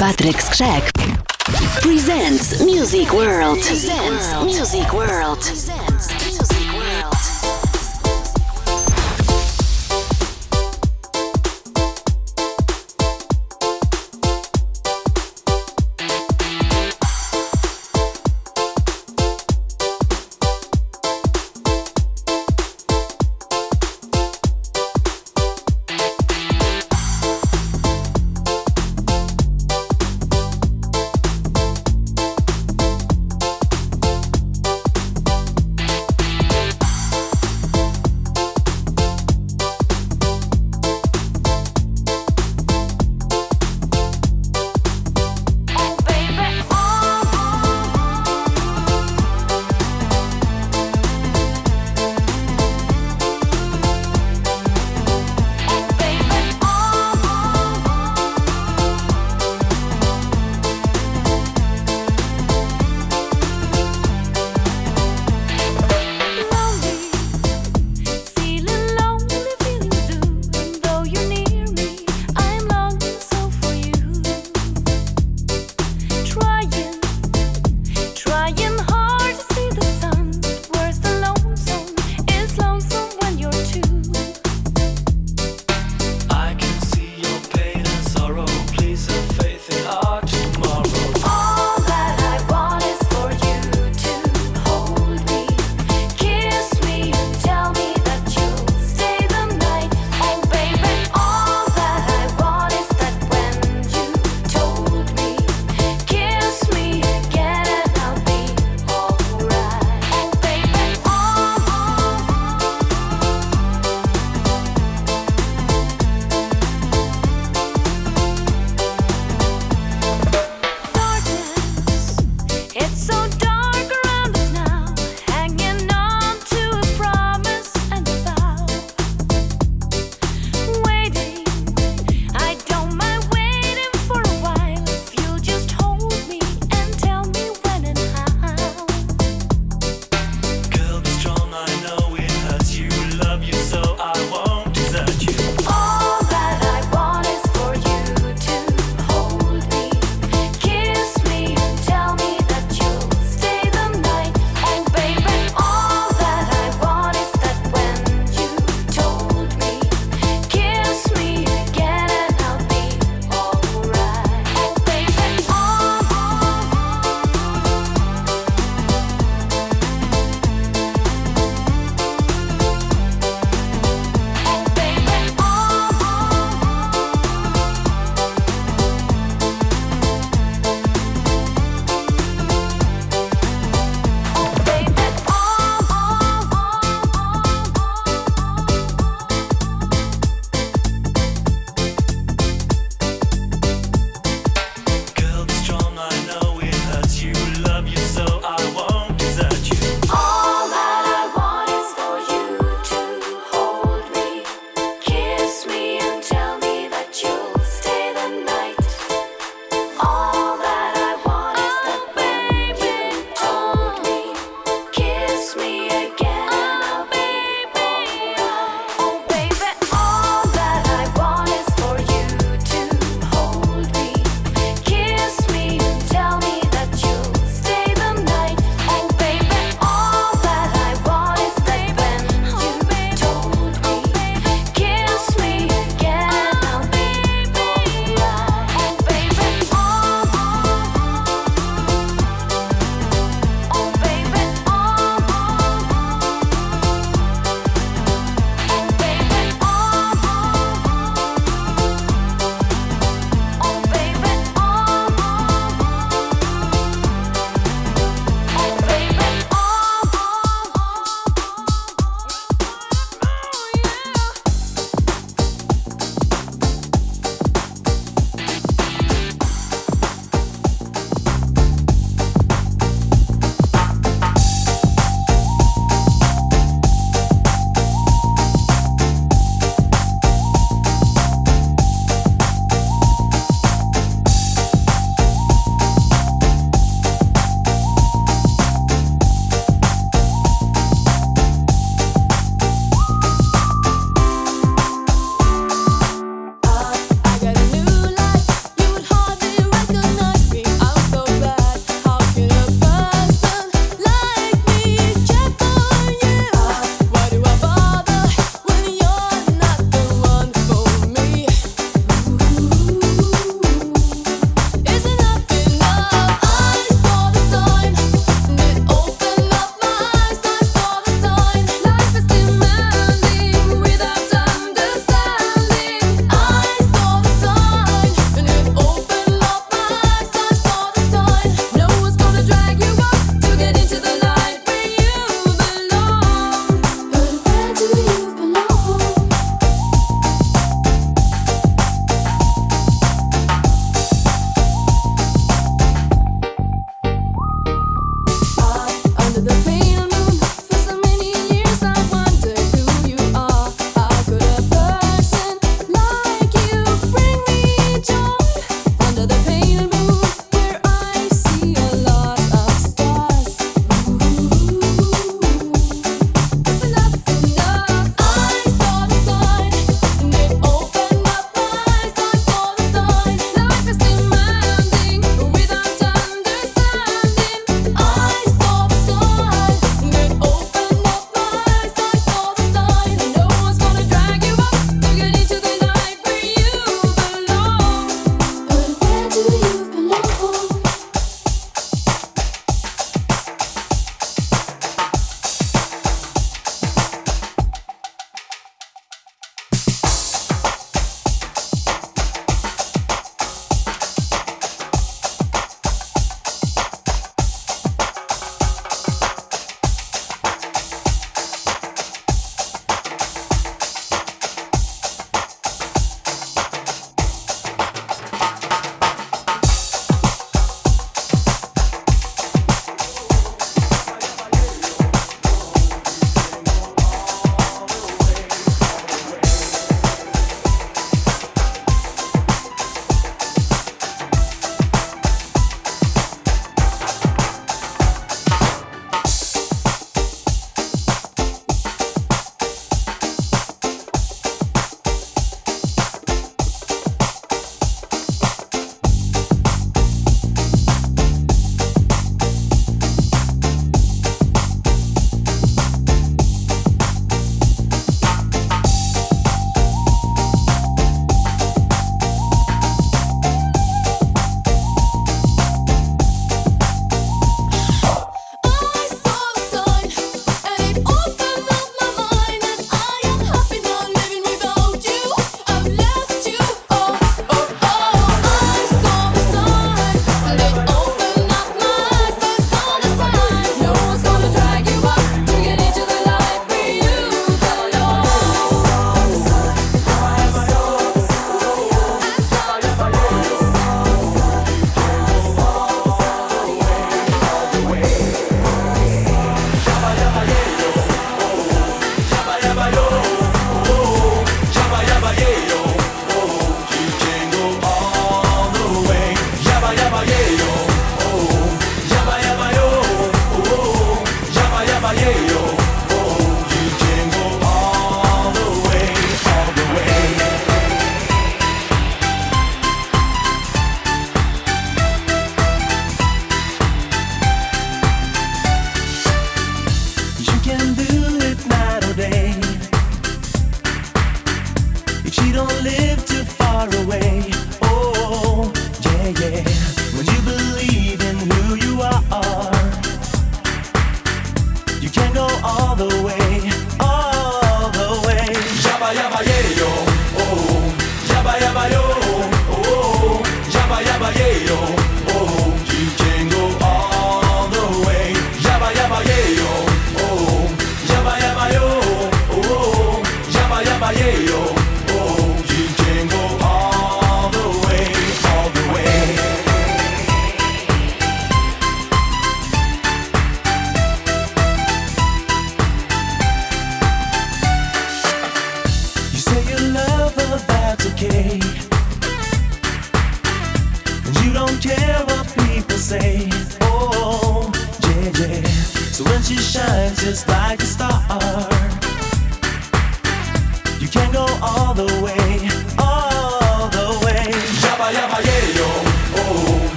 Patryk Skrzek presents Music World. Presents Music World. Presents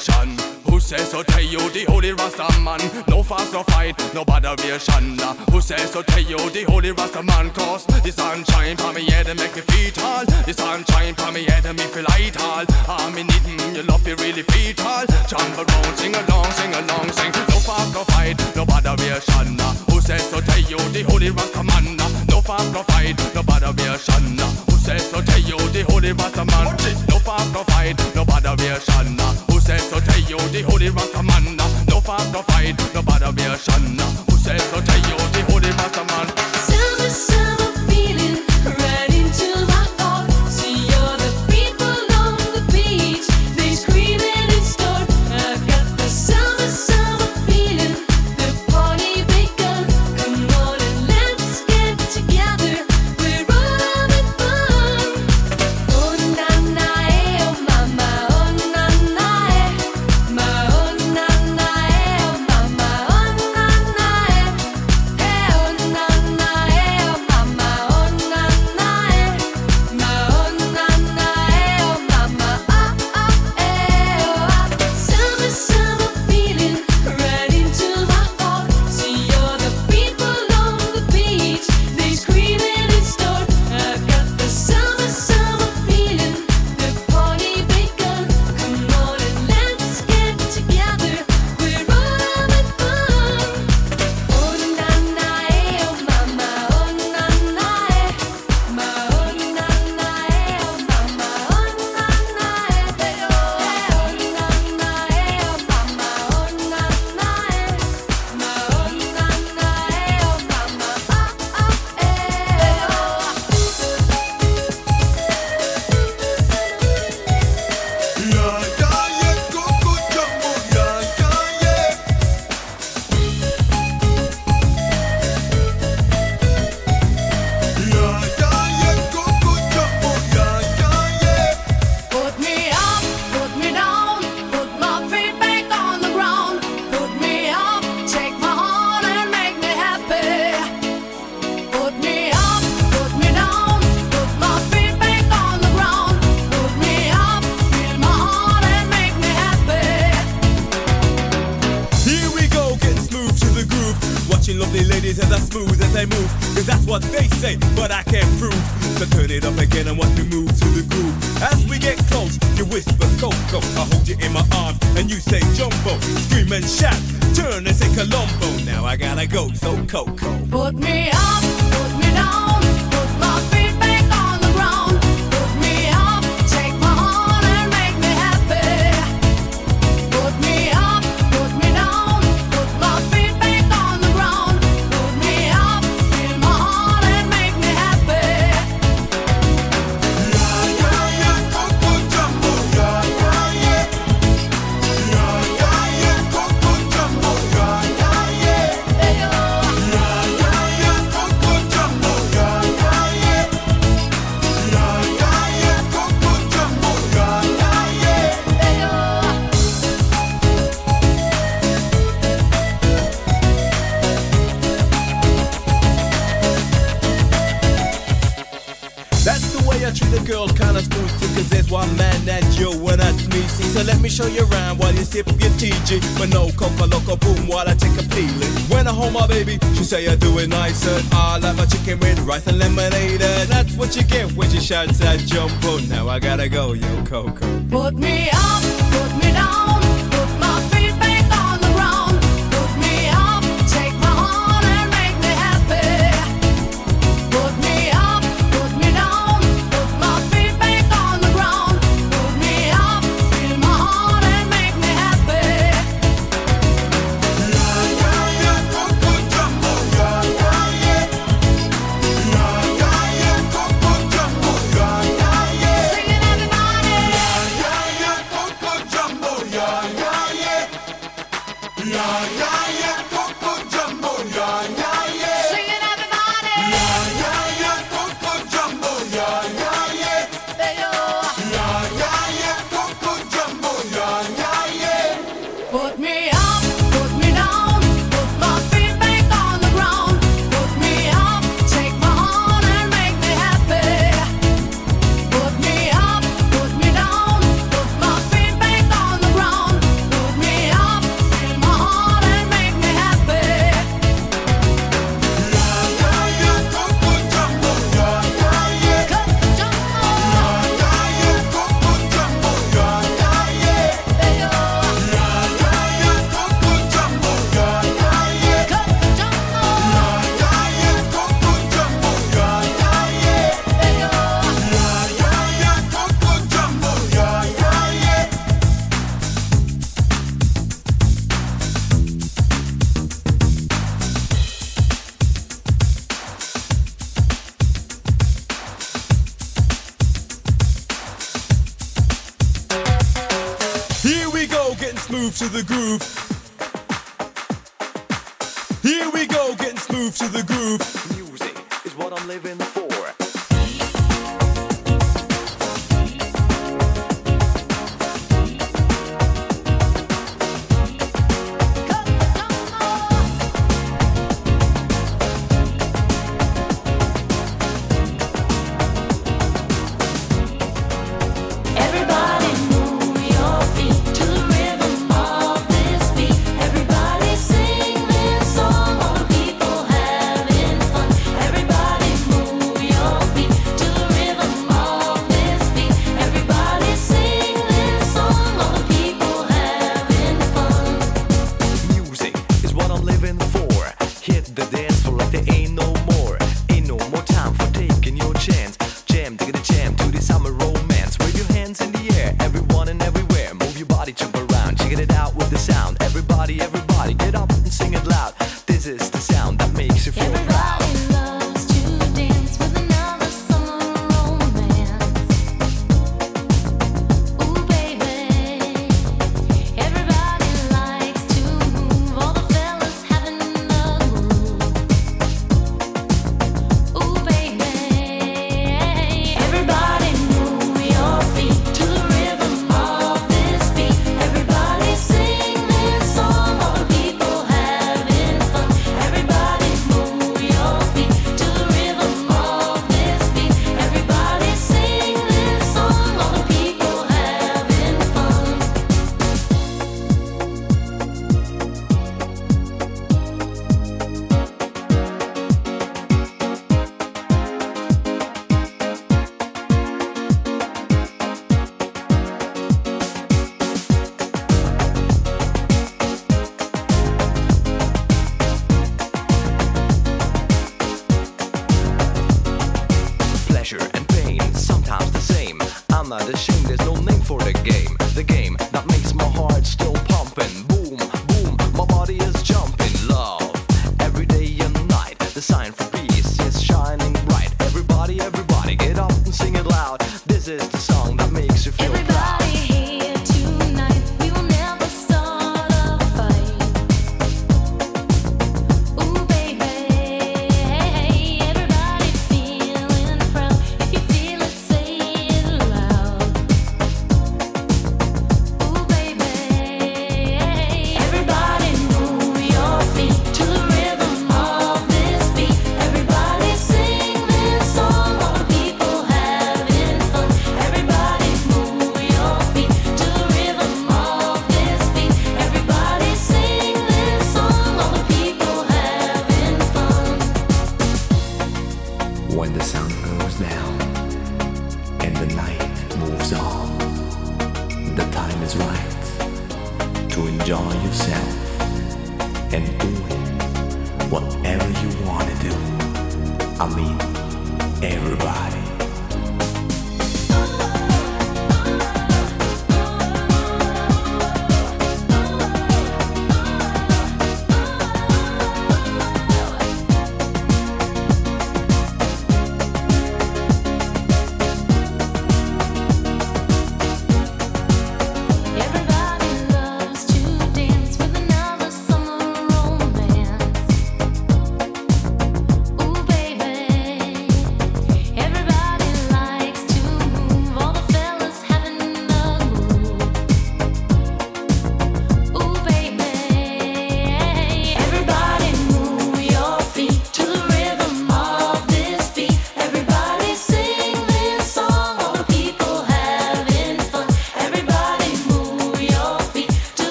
Who says so tell you the holy Rasta man? No fast, no fight, no bother variation. Who says so tell you the holy Rasta man? Cause the sunshine from me head and make me feel tall. The sunshine from me head and me feel light all. I'm in it, mm, you love me really feel tall. Jump around, sing along, sing along, sing. No fast, no fight, no bother variation. Who says so tell you the holy Rasta man? No fast, no fight, no bother variation. Who says so tell you the holy Rasta man? No fast, no fight, no bother variation. it, no bad aviation. say I doing nice, nicer. I like my chicken with rice and lemonade. That's what you get when she shouts that jumbo. Oh, now I gotta go, yo, Coco. Put me up.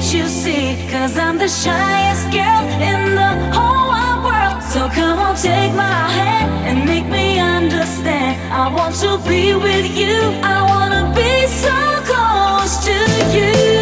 Can't you see? Cause I'm the shyest girl in the whole wide world. So come on, take my hand and make me understand. I want to be with you. I wanna be so close to you.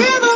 Yeah.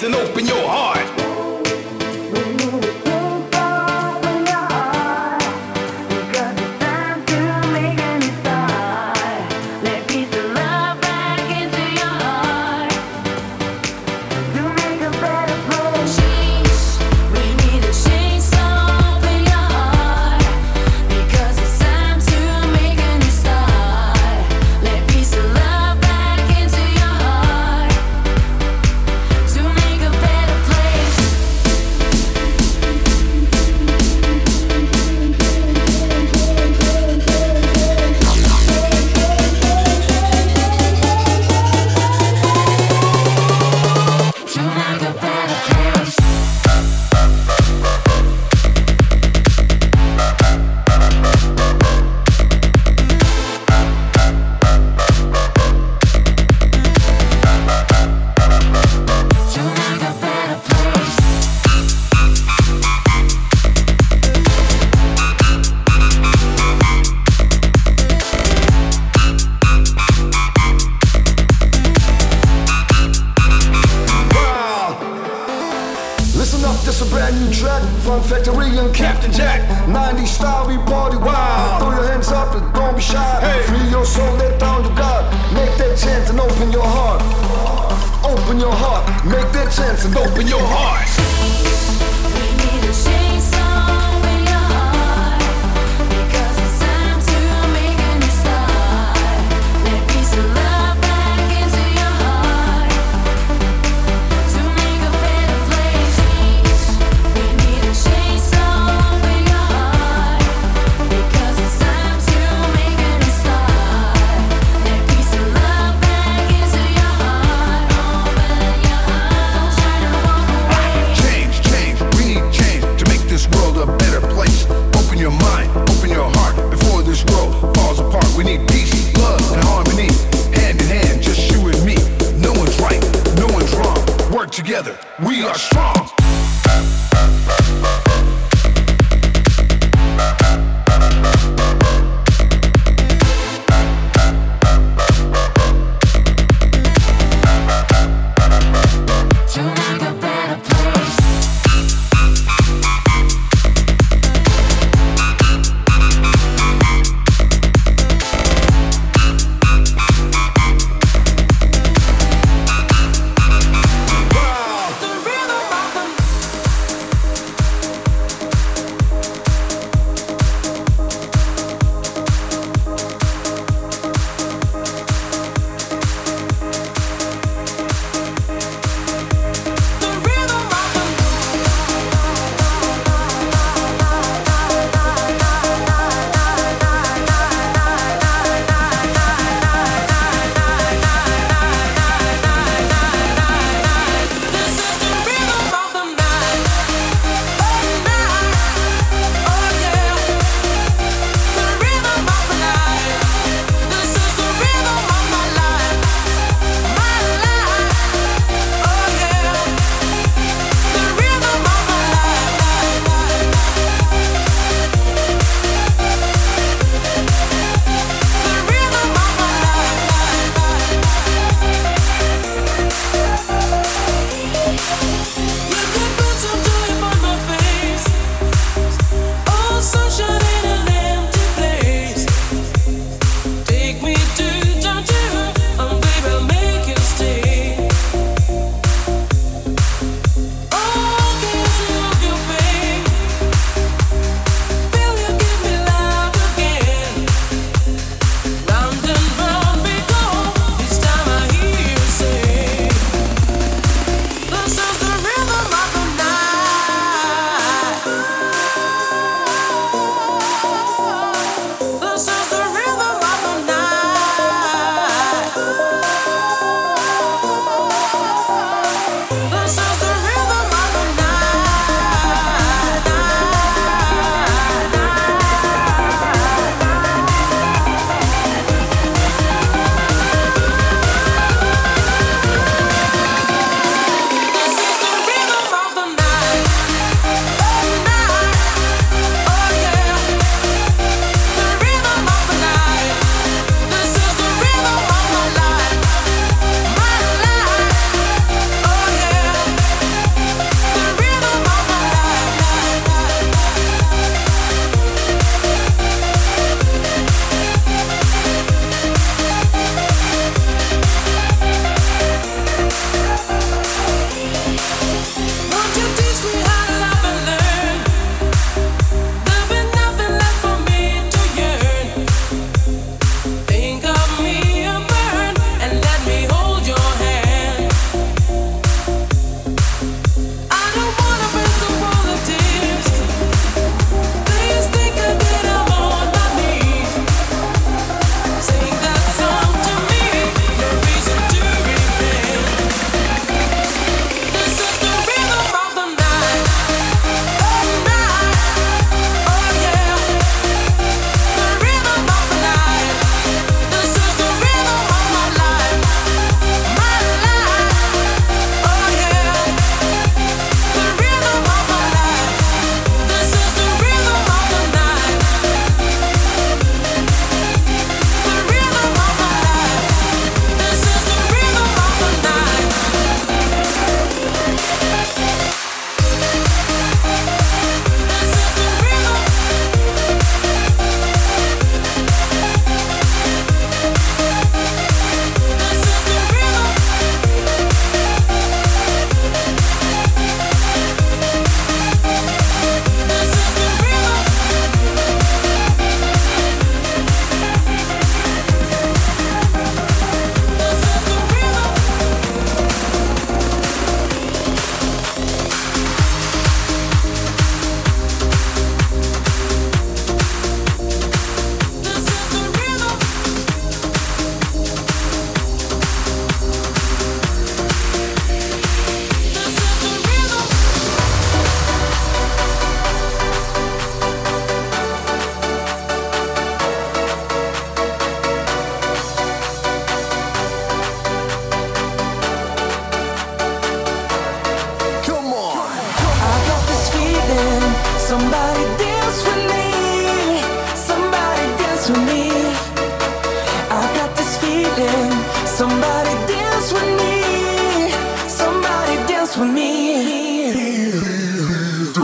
And open your heart.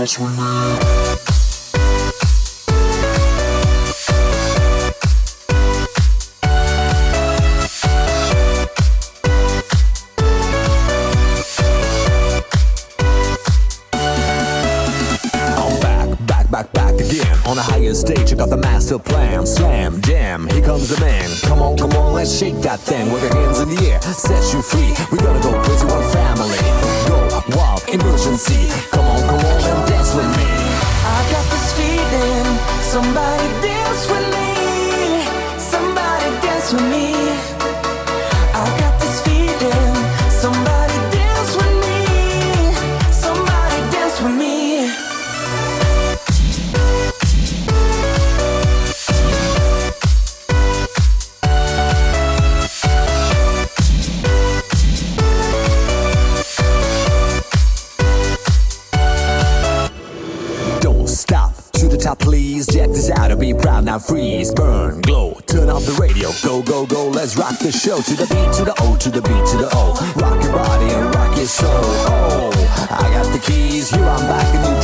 dance with me. on the higher stage, I got the master plan. Slam, jam, here comes the man. Come on, come on, let's shake that thing with your hands in the air. Set you free, we gotta go crazy, one family. Go wild, emergency. Come on, come on, with me. I got this feeling somebody. freeze, burn, glow. Turn off the radio, go, go, go, let's rock the show. To the beat, to the O, to the beat, to the O. Rock your body and rock your soul. Oh, I got the keys, here I'm back in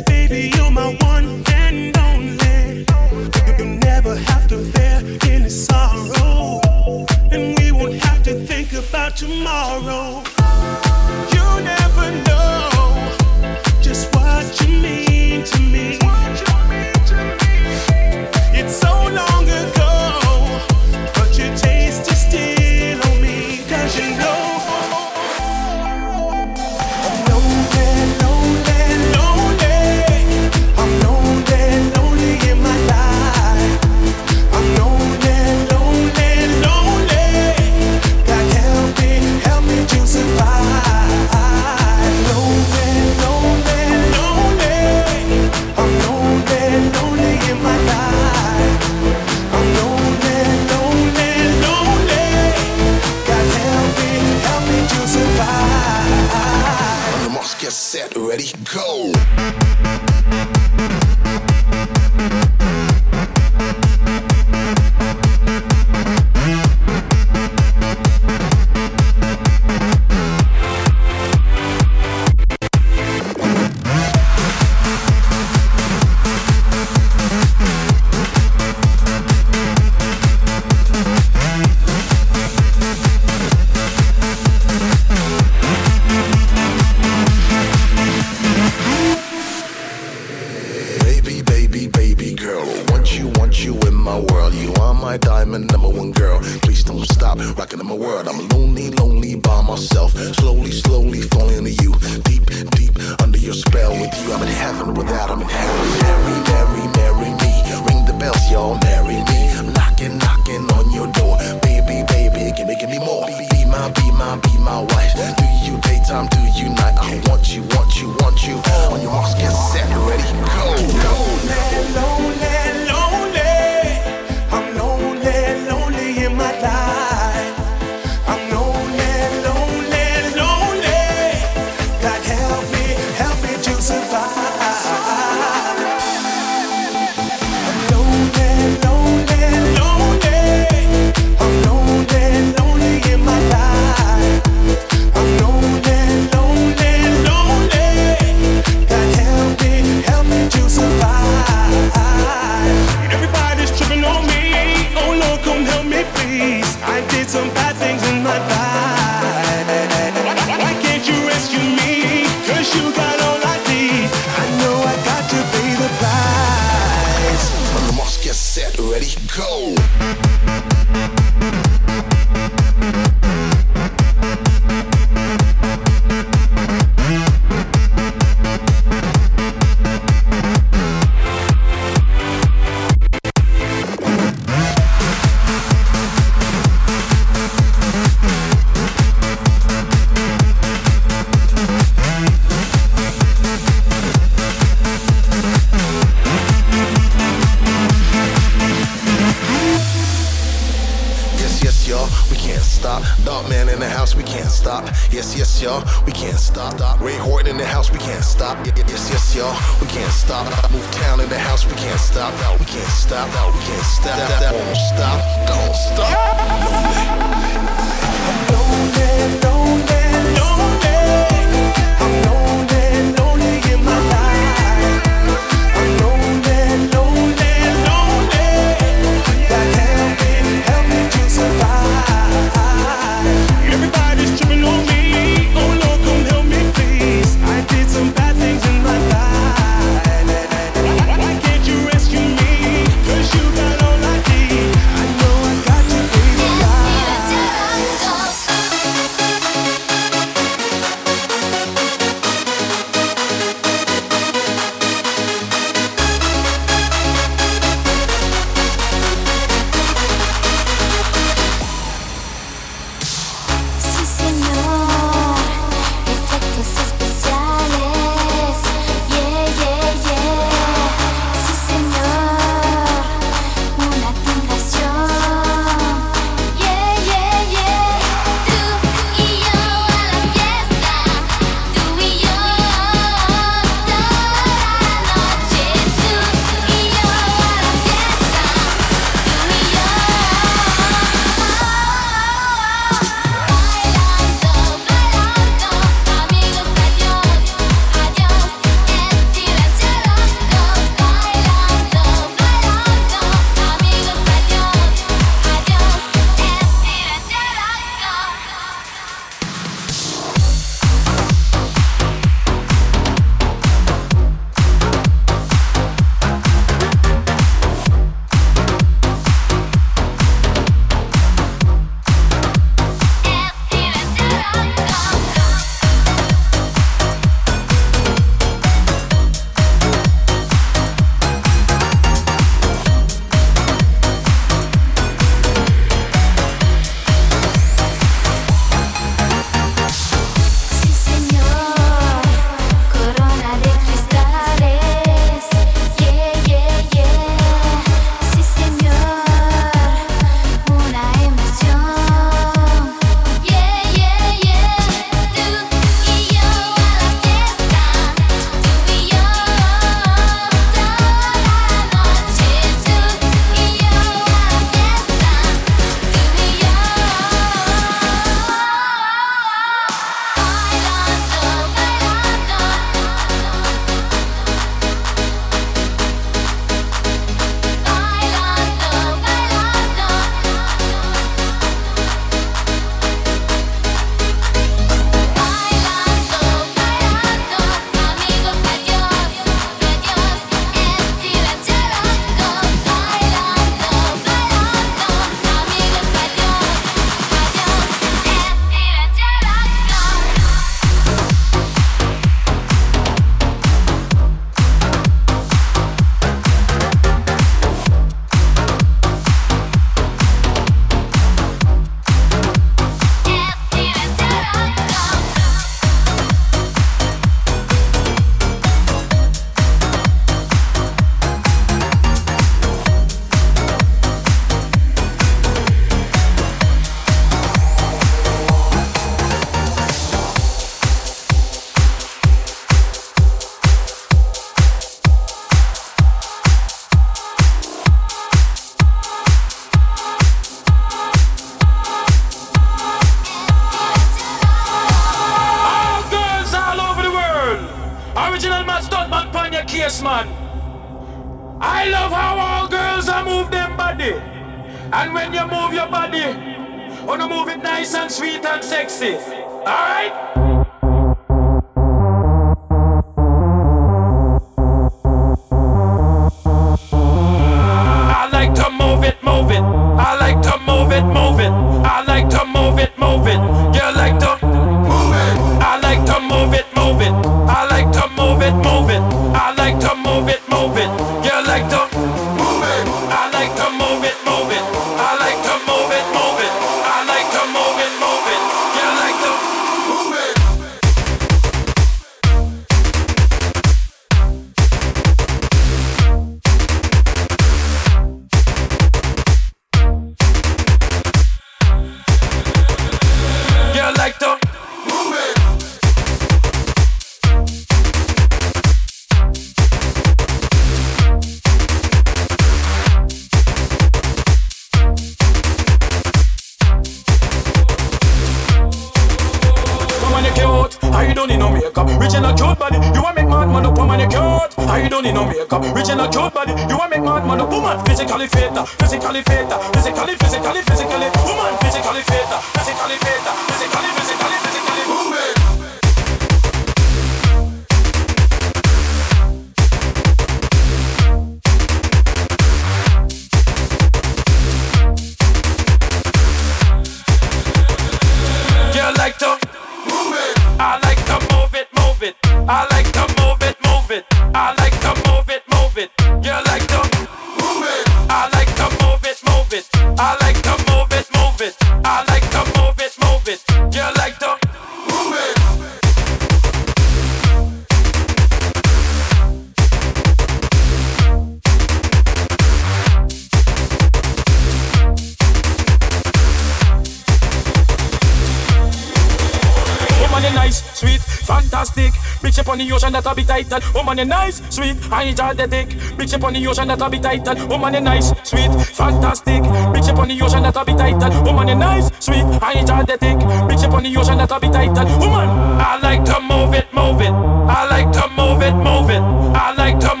on the nice, sweet, I enjoy the dick. Big ship on the ocean that'll be tight and woman you nice, sweet, fantastic. Big ship on the ocean that'll be tight and woman you nice, sweet, I enjoy the dick. Big ship on the ocean that'll be tight woman. I like to move it, move it. I like to move it, move it. I like to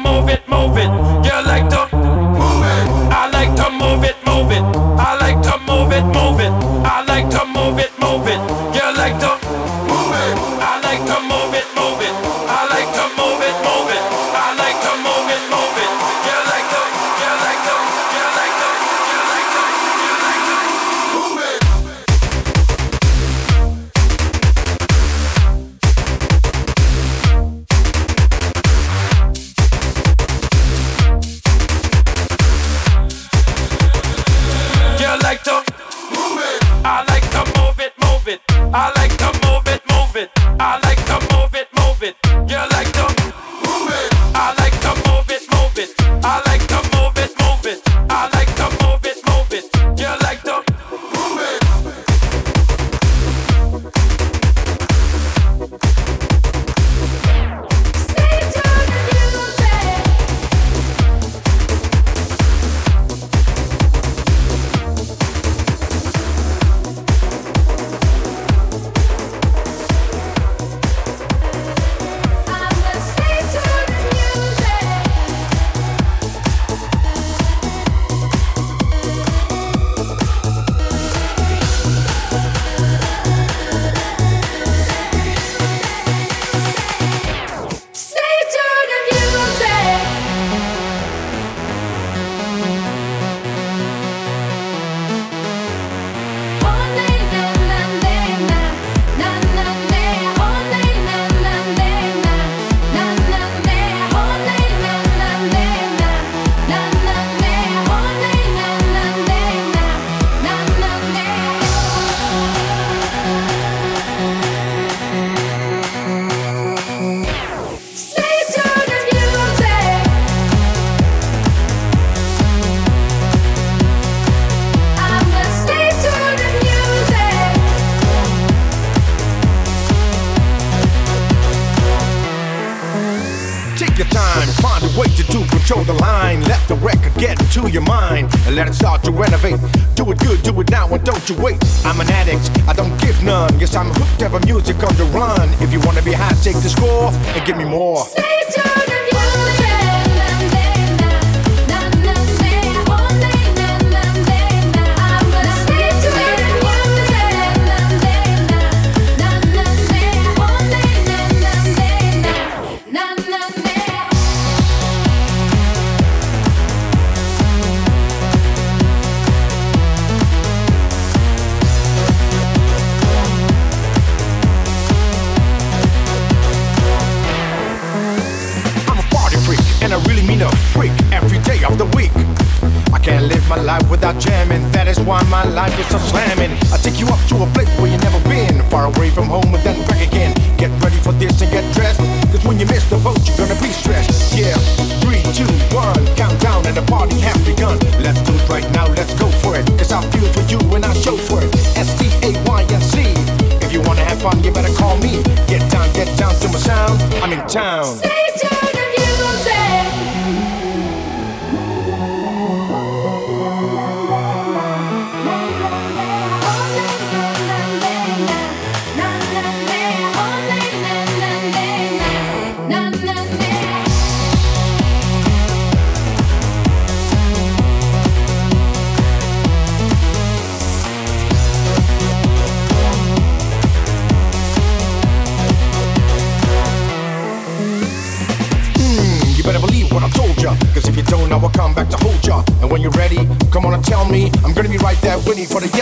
for the